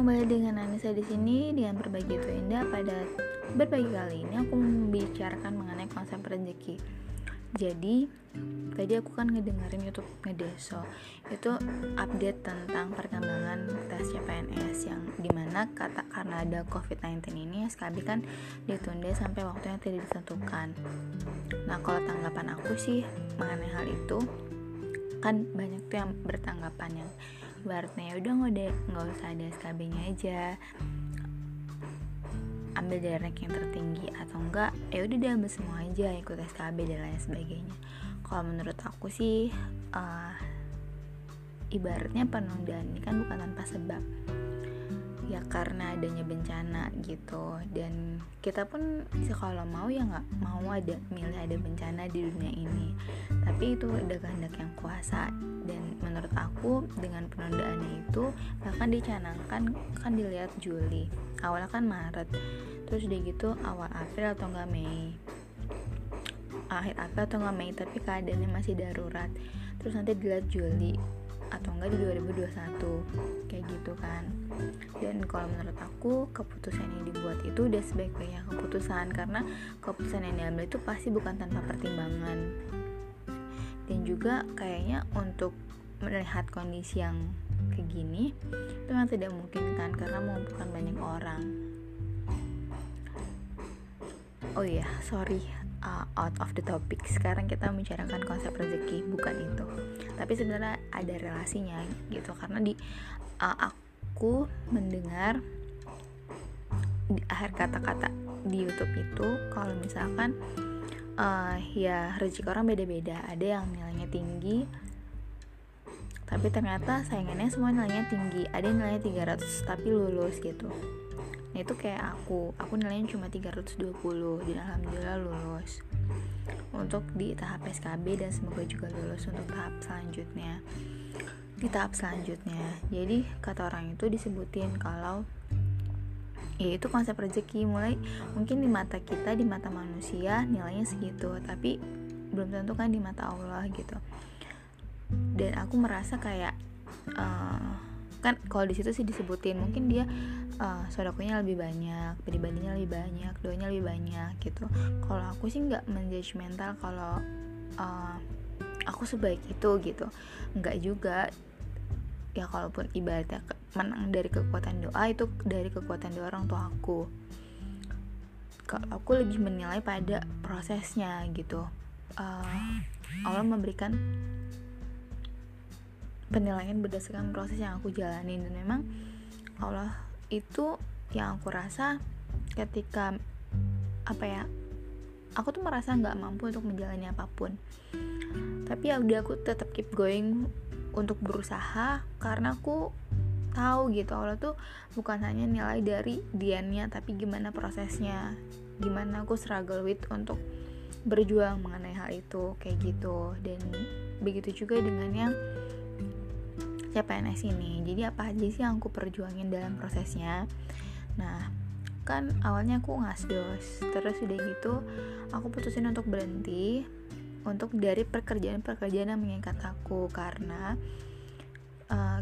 kembali dengan Anissa di sini dengan berbagi itu indah. Pada berbagi kali ini aku membicarakan mengenai konsep rezeki. Jadi tadi aku kan ngedengerin YouTube Ngedeso itu update tentang perkembangan tes CPNS yang di mana kata karena ada COVID-19 ini SKB kan ditunda sampai waktu yang tidak ditentukan. Nah kalau tanggapan aku sih mengenai hal itu kan banyak tuh yang bertanggapan yang ibaratnya ya udah nggak deh nggak usah ada SKB-nya aja. Ambil dari rank yang tertinggi atau enggak ya udah dia ambil semua aja ikut SKB dan lain sebagainya. Kalau menurut aku sih uh, ibaratnya penundaan ini kan bukan tanpa sebab ya karena adanya bencana gitu. Dan kita pun kalau mau ya nggak mau ada milih ada bencana di dunia ini. Tapi itu ada kehendak yang kuasa. Dan menurut aku dengan penundaannya itu bahkan dicanangkan kan dilihat Juli. Awalnya kan Maret. Terus udah gitu awal April atau enggak Mei. Akhir April atau enggak Mei tapi keadaannya masih darurat. Terus nanti dilihat Juli atau enggak di 2021 kayak gitu kan. Dan kalau menurut aku keputusan yang dibuat itu udah sebaik-baiknya keputusan. Karena keputusan yang diambil itu pasti bukan tanpa pertimbangan. Dan juga kayaknya untuk melihat kondisi yang kayak gini itu memang tidak mungkin kan karena mengumpulkan banyak orang. Oh iya sorry uh, out of the topic. Sekarang kita membicarakan konsep rezeki bukan itu. Tapi sebenarnya ada relasinya gitu karena di uh, aku mendengar di akhir kata-kata di YouTube itu kalau misalkan uh, ya rezeki orang beda-beda. Ada yang nilainya tinggi tapi ternyata saingannya semua nilainya tinggi. Ada yang nilainya 300 tapi lulus gitu nah itu kayak aku aku nilainya cuma 320 dan alhamdulillah lulus. Untuk di tahap SKB dan semoga juga lulus untuk tahap selanjutnya. Di tahap selanjutnya. Jadi kata orang itu disebutin kalau ya itu konsep rezeki. Mulai mungkin di mata kita di mata manusia nilainya segitu tapi belum tentu kan di mata Allah gitu. Dan aku merasa kayak uh, kan kalau di situ sih disebutin mungkin dia uh, sodakonya lebih banyak pribadinya lebih banyak doanya lebih banyak gitu. Kalau aku sih nggak menjudgmental kalau uh, aku sebaik itu gitu. Nggak juga. Ya kalaupun ibaratnya menang dari kekuatan doa itu dari kekuatan doa orang tua aku. Kalau aku lebih menilai pada prosesnya gitu. Uh, Allah memberikan penilaian berdasarkan proses yang aku jalani dan memang Allah itu yang aku rasa ketika apa ya aku tuh merasa nggak mampu untuk menjalani apa pun. Tapi ya udah aku tetap keep going untuk berusaha karena aku tahu gitu Allah tuh bukan hanya nilai dari diannya tapi gimana prosesnya gimana aku struggle with untuk berjuang mengenai hal itu kayak gitu. Dan begitu juga dengan yang CPNS ini. Jadi apa aja sih yang aku perjuangin dalam prosesnya? Nah kan awalnya aku ngasdos terus udah gitu aku putusin untuk berhenti untuk dari pekerjaan-pekerjaan yang mengikat aku. Karena uh,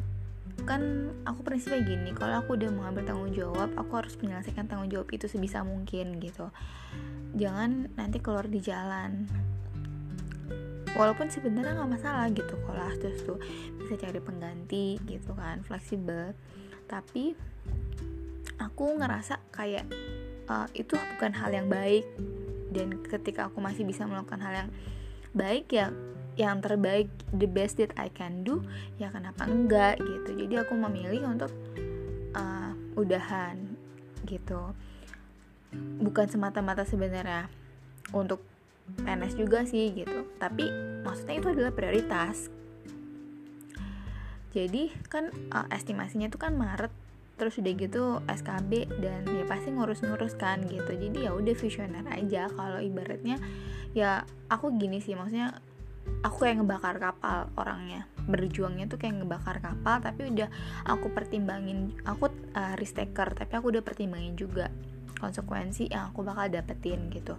kan aku prinsipnya gini kalau aku udah mengambil tanggung jawab aku harus menyelesaikan tanggung jawab itu sebisa mungkin gitu. Jangan nanti keluar di jalan walaupun sebenarnya nggak masalah gitu kalau terus tuh bisa cari pengganti gitu kan fleksibel. Tapi aku ngerasa kayak uh, itu bukan hal yang baik. Dan ketika aku masih bisa melakukan hal yang baik ya yang terbaik the best that I can do ya kenapa enggak gitu. Jadi aku memilih untuk uh, udahan gitu. Bukan semata-mata sebenarnya untuk PNS juga sih gitu. Tapi maksudnya itu adalah prioritas. Jadi kan uh, estimasinya itu kan Maret terus udah gitu SKB dan ya pasti ngurus-ngurus kan gitu. Jadi ya udah visioner aja. Kalau ibaratnya ya aku gini sih maksudnya aku kayak ngebakar kapal orangnya. Berjuangnya tuh kayak ngebakar kapal tapi udah aku pertimbangin aku uh, risk taker tapi aku udah pertimbangin juga konsekuensi yang aku bakal dapetin gitu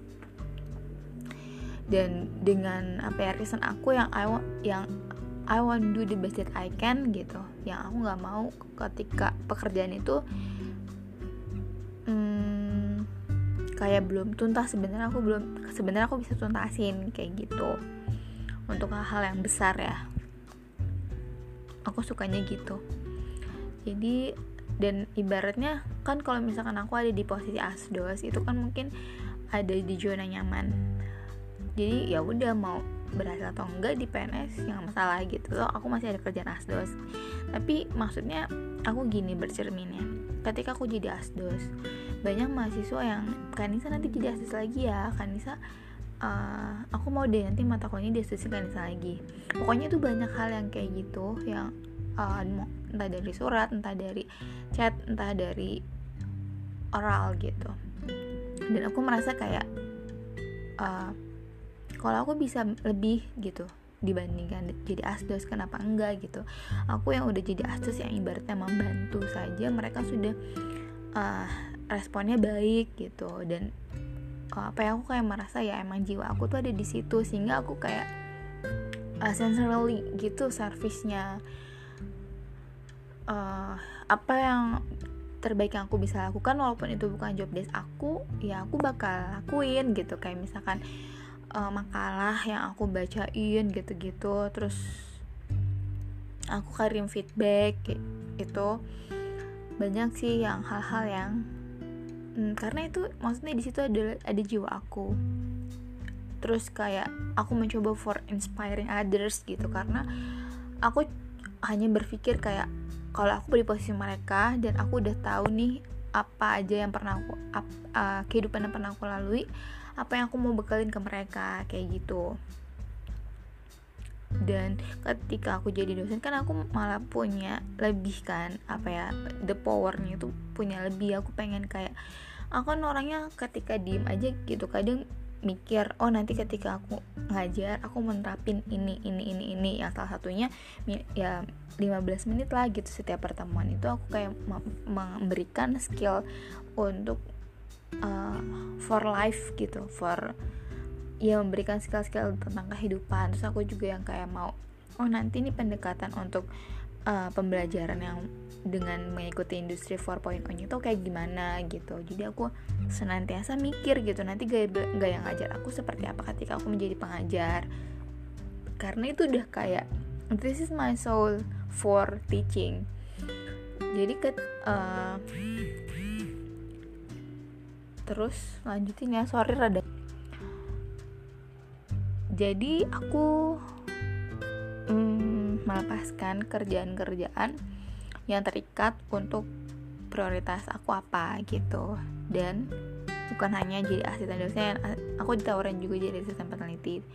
dan dengan apa ya reason aku yang I yang I want do the best that I can gitu. Yang aku nggak mau ketika pekerjaan itu hmm, kayak belum tuntas. Sebenarnya aku belum sebenarnya aku bisa tuntasin kayak gitu. Untuk hal-hal yang besar ya. Aku sukanya gitu. Jadi dan ibaratnya kan kalau misalkan aku ada di posisi asdos itu kan mungkin ada di zona nyaman jadi ya udah mau berhasil atau enggak di PNS yang masalah gitu. Loh aku masih ada kerjaan asdos. Tapi maksudnya aku gini bercerminnya. Ketika aku jadi asdos banyak mahasiswa yang Kanisa nanti jadi asdos lagi ya. Kanisa uh, aku mau deh nanti mata kuliahnya di Kanisa lagi. Pokoknya itu banyak hal yang kayak gitu yang uh, entah dari surat entah dari chat entah dari oral gitu. Dan aku merasa kayak uh, kalau aku bisa lebih gitu dibandingkan jadi asdos kenapa enggak gitu? Aku yang udah jadi asdos yang ibaratnya membantu saja mereka sudah uh, responnya baik gitu. Dan uh, apa ya aku kayak merasa ya emang jiwa aku tuh ada di situ sehingga aku kayak uh, sensorily gitu servisnya uh, apa yang terbaik yang aku bisa lakukan walaupun itu bukan job desk aku ya aku bakal lakuin gitu. Kayak misalkan uh, makalah yang aku bacain gitu-gitu. Terus aku kirim feedback itu banyak sih yang hal-hal yang hmm, karena itu maksudnya di situ ada ada jiwa aku. Terus kayak aku mencoba for inspiring others gitu karena aku hanya berpikir kayak kalau aku di posisi mereka dan aku udah tahu nih apa aja yang pernah aku ap, uh, kehidupan yang pernah aku lalui apa yang aku mau bekalin ke mereka kayak gitu. Dan ketika aku jadi dosen kan aku malah punya lebih kan apa ya the powernya itu punya lebih. Aku pengen kayak aku kan orangnya ketika diem aja gitu kadang mikir oh nanti ketika aku ngajar aku menerapin ini ini ini ini. Yang salah satunya ya 15 menit lah gitu setiap pertemuan itu aku kayak memberikan skill untuk uh, for life gitu for ya memberikan skill-skill tentang kehidupan. Terus aku juga yang kayak mau oh nanti ini pendekatan untuk uh, pembelajaran yang dengan mengikuti industri 4.0 itu kayak gimana gitu. Jadi aku senantiasa mikir gitu nanti gaya, gaya ngajar aku seperti apa ketika aku menjadi pengajar. Karena itu udah kayak this is my soul for teaching. Jadi ke uh, terus lanjutin ya sorry rada. Jadi aku mm, melepaskan kerjaan-kerjaan yang terikat untuk prioritas aku apa gitu. Dan bukan hanya jadi asisten dosen aku ditawarin juga jadi asisten peneliti.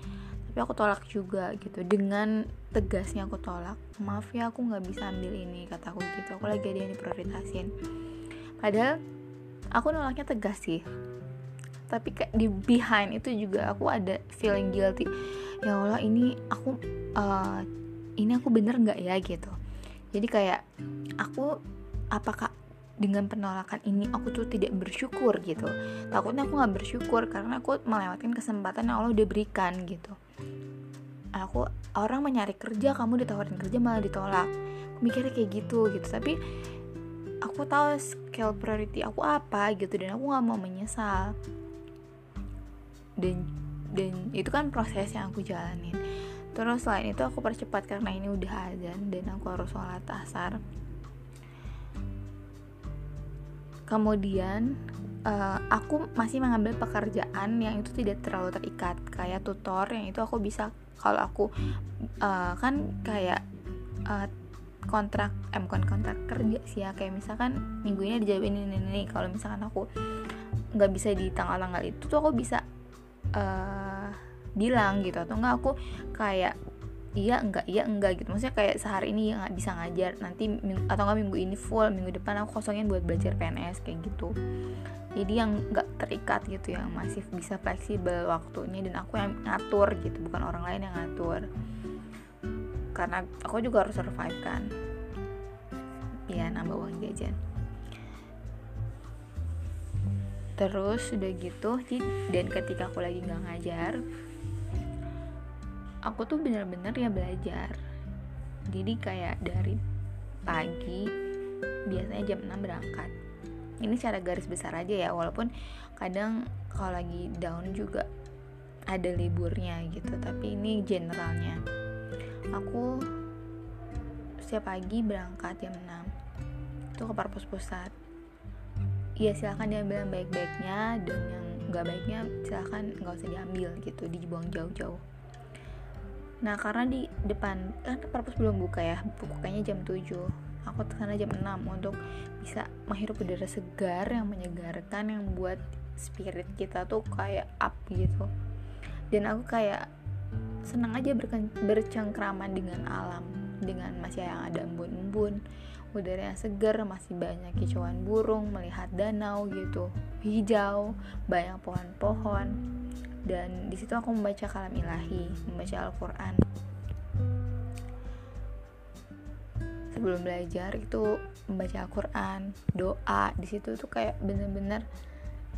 Tapi aku tolak juga gitu. Dengan tegasnya aku tolak maaf ya aku nggak bisa ambil ini kataku gitu. Aku lagi ada yang diprioritasin. Padahal aku nolaknya tegas sih. Tapi kayak di behind itu juga aku ada feeling guilty. Ya Allah ini aku uh, ini aku bener nggak ya gitu. Jadi kayak aku apakah dengan penolakan ini aku tuh tidak bersyukur gitu? Takutnya aku nggak bersyukur karena aku melewatkan kesempatan yang Allah udah berikan gitu. Aku orang mencari kerja kamu ditawarin kerja malah ditolak. Aku mikirnya kayak gitu gitu. Tapi aku tahu scale priority aku apa gitu dan aku nggak mau menyesal. Dan dan itu kan proses yang aku jalanin. Terus selain itu aku percepat karena ini udah azan dan aku harus sholat asar. Kemudian uh, aku masih mengambil pekerjaan yang itu tidak terlalu terikat kayak tutor yang itu aku bisa kalau aku uh, kan kayak uh, kontrak eh bukan kontrak kerja sih ya. Kayak misalkan minggu ini dijawabin ini ini, ini. kalau misalkan aku nggak bisa di tanggal-tanggal itu tuh aku bisa uh, bilang gitu. Atau enggak aku kayak iya enggak iya enggak gitu. Maksudnya kayak sehari ini nggak bisa ngajar. Nanti minggu, atau enggak minggu ini full minggu depan aku kosongin buat belajar PNS kayak gitu. Jadi yang nggak terikat gitu yang masih bisa fleksibel waktunya. Dan aku yang ngatur gitu bukan orang lain yang ngatur karena aku juga harus survive kan. Ya nambah uang jajan. Terus udah gitu dan ketika aku lagi nggak ngajar aku tuh bener-bener ya belajar. Jadi kayak dari pagi biasanya jam 6 berangkat. Ini secara garis besar aja ya walaupun kadang kalau lagi down juga ada liburnya gitu tapi ini generalnya aku setiap pagi berangkat jam 6 itu ke parpos pusat. Ya silahkan diambil yang baik-baiknya dan yang nggak baiknya silahkan nggak usah diambil gitu dibuang jauh-jauh. Nah karena di depan kan parpos belum buka ya bukanya jam 7 aku ke sana jam 6 untuk bisa menghirup udara segar yang menyegarkan yang buat spirit kita tuh kayak up gitu. Dan aku kayak senang aja bercengkraman dengan alam dengan masih yang ada embun-embun. Udara yang segar masih banyak kicauan burung melihat danau gitu. Hijau banyak pohon-pohon. Dan di situ aku membaca kalam ilahi membaca Al-Quran. Sebelum belajar itu membaca Al-Quran doa. Di situ tuh kayak bener-bener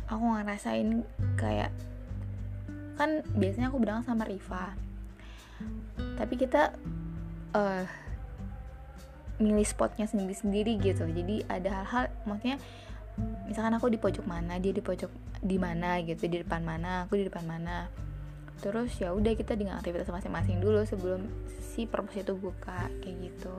aku ngerasain kayak kan biasanya aku berangkat sama Riva tapi kita uh, milih spotnya sendiri-sendiri gitu. Jadi ada hal-hal maksudnya misalkan aku di pojok mana dia di pojok di mana gitu di depan mana aku di depan mana. Terus ya udah kita dengan aktivitas masing-masing dulu sebelum si perpus itu buka kayak gitu.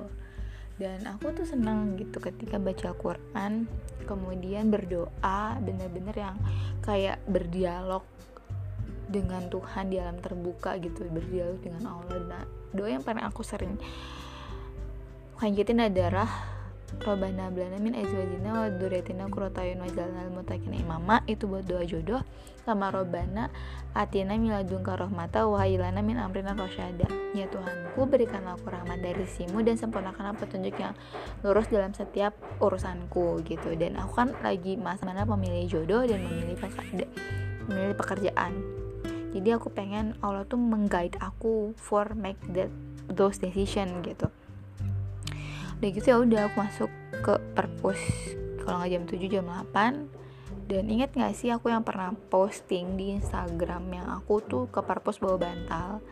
Dan aku tuh senang gitu ketika baca Quran kemudian berdoa bener-bener yang kayak berdialog dengan Tuhan di alam terbuka gitu berdialog dengan Allah. Nah doa yang paling aku sering lanjutin adalah Robana blana min azwajina wa dzurriyyatina qurrata ayun waj'alna lil muttaqina imama. Itu buat doa jodoh. Sama Robana atina miladunka rahmata wa haylana min amrina rasyada ya Tuhanku berikanlah aku rahmat dari simu dan sempurnakanlah petunjuk yang lurus dalam setiap urusanku gitu. Dan aku kan lagi masa mana memilih jodoh dan memilih memilih pekerjaan jadi aku pengen Allah tuh mengguide aku for make that those decision gitu. Udah gitu ya udah aku masuk ke perpus kalau nggak jam 7 jam 8 dan inget gak sih aku yang pernah posting di Instagram yang aku tuh ke perpus bawa bantal?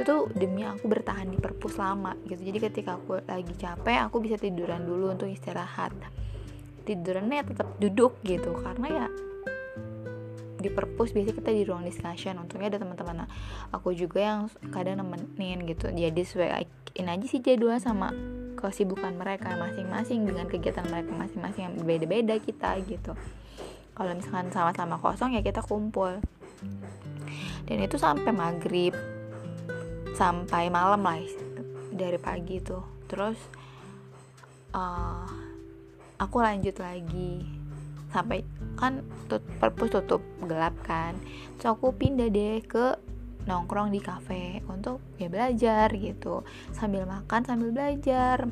Itu tuh demi aku bertahan di perpus lama gitu. Jadi ketika aku lagi capek aku bisa tiduran dulu untuk istirahat. Tidurannya tetap duduk gitu karena ya di perpus biasanya kita di ruang discussion. Untungnya ada teman-teman aku juga yang kadang nemenin gitu. Jadi sesuaiin aja sih jadwal sama kesibukan mereka masing-masing dengan kegiatan mereka masing-masing yang berbeda-beda kita gitu. Kalau misalkan sama-sama kosong ya kita kumpul. Dan itu sampai maghrib sampai malam lah dari pagi tuh. Terus uh, aku lanjut lagi sampai kan tut, perpus tutup gelap kan. Terus aku pindah deh ke nongkrong di kafe untuk ya belajar gitu. Sambil makan sambil belajar.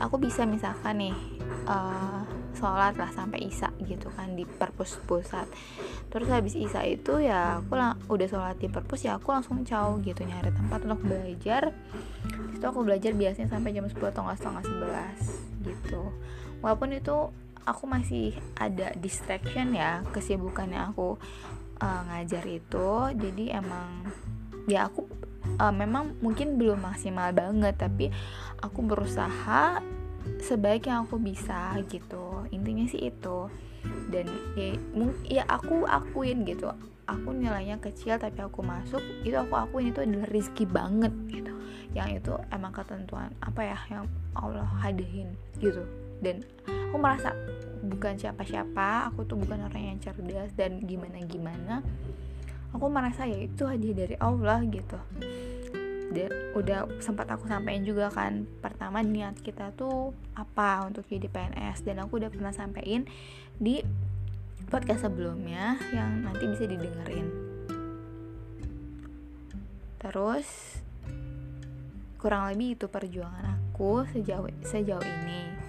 Aku bisa misalkan nih uh, sholat lah sampai isa gitu kan di perpus pusat. Terus habis isa itu ya aku udah sholat di perpus ya aku langsung caw gitu nyari tempat untuk belajar. Itu aku belajar biasanya sampai jam 10 atau nggak setengah 11 gitu. Walaupun itu aku masih ada distraction ya kesibukannya aku uh, ngajar itu. Jadi emang ya aku uh, memang mungkin belum maksimal banget tapi aku berusaha sebaik yang aku bisa gitu. Intinya sih itu. Dan ya, ya aku akuin gitu. Aku nilainya kecil tapi aku masuk itu aku akuin itu adalah rezeki banget gitu. Yang itu emang ketentuan apa ya yang Allah hadirin gitu dan aku merasa bukan siapa-siapa aku tuh bukan orang yang cerdas dan gimana-gimana. Aku merasa ya itu hadiah dari Allah gitu. Dan udah sempat aku sampaikan juga kan pertama niat kita tuh apa untuk jadi PNS dan aku udah pernah sampaikan di podcast sebelumnya yang nanti bisa didengerin. Terus kurang lebih itu perjuangan aku sejauh sejauh ini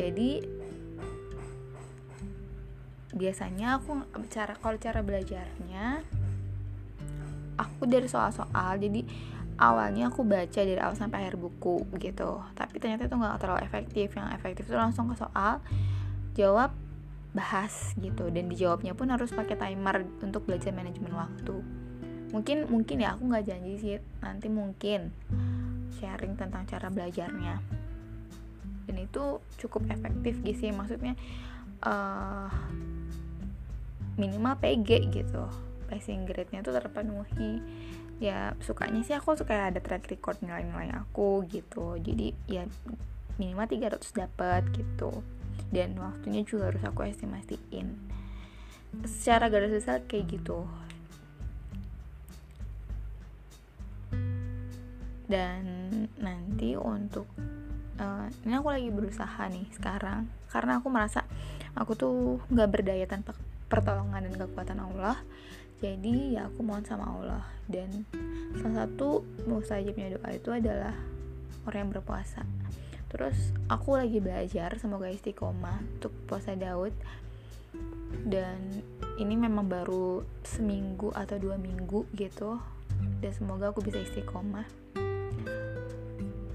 jadi biasanya aku cara kalau cara belajarnya aku dari soal-soal. Jadi awalnya aku baca dari awal sampai akhir buku gitu. Tapi ternyata itu nggak terlalu efektif. Yang efektif itu langsung ke soal jawab bahas gitu. Dan dijawabnya pun harus pakai timer untuk belajar manajemen waktu. Mungkin mungkin ya aku nggak janji sih. Nanti mungkin sharing tentang cara belajarnya dan itu cukup efektif gitu sih maksudnya uh, minimal PG gitu. Passing grade-nya tuh terpenuhi. Ya sukanya sih aku suka ada track record nilai-nilai aku gitu. Jadi ya minimal 300 dapat gitu. Dan waktunya juga harus aku estimasiin. Secara garis besar kayak gitu. Dan nanti untuk uh, ini aku lagi berusaha nih sekarang. Karena aku merasa aku tuh nggak berdaya tanpa pertolongan dan kekuatan Allah. Jadi ya aku mohon sama Allah. Dan salah satu mustajabnya doa itu adalah orang yang berpuasa. Terus aku lagi belajar semoga istiqomah untuk puasa Daud. Dan ini memang baru seminggu atau dua minggu gitu. Dan semoga aku bisa istiqomah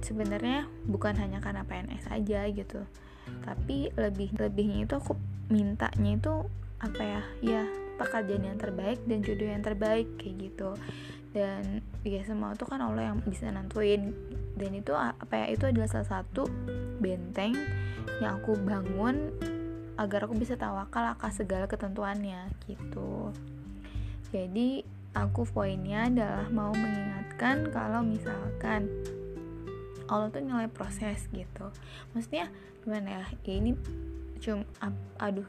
sebenarnya bukan hanya karena PNS aja gitu. Tapi lebih lebihnya itu aku mintanya itu apa ya? Ya pekerjaan yang terbaik dan jodoh yang terbaik kayak gitu. Dan ya semua itu kan Allah yang bisa nentuin. Dan itu apa ya? Itu adalah salah satu benteng yang aku bangun agar aku bisa tawakal akan segala ketentuannya gitu. Jadi aku poinnya adalah mau mengingatkan kalau misalkan Allah tuh nilai proses gitu. Maksudnya gimana ya, ya ini cuma aduh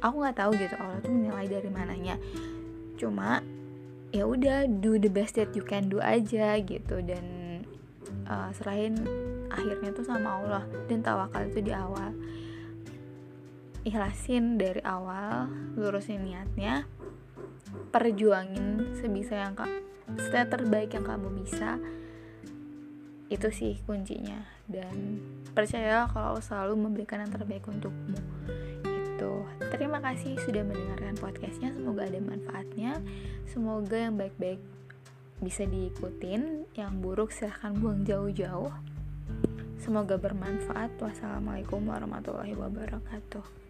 aku nggak tahu gitu Allah tuh menilai dari mananya. Cuma ya udah do the best that you can do aja gitu. Dan uh, serahin akhirnya tuh sama Allah dan tawakal itu di awal. Ikhlasin dari awal lurusin niatnya perjuangin sebisa yang kak terbaik yang kamu bisa itu sih kuncinya. Dan percaya kalau selalu memberikan yang terbaik untukmu. Itu terima kasih sudah mendengarkan podcastnya. Semoga ada manfaatnya. Semoga yang baik-baik bisa diikutin. Yang buruk silahkan buang jauh-jauh. Semoga bermanfaat. Wassalamualaikum warahmatullahi wabarakatuh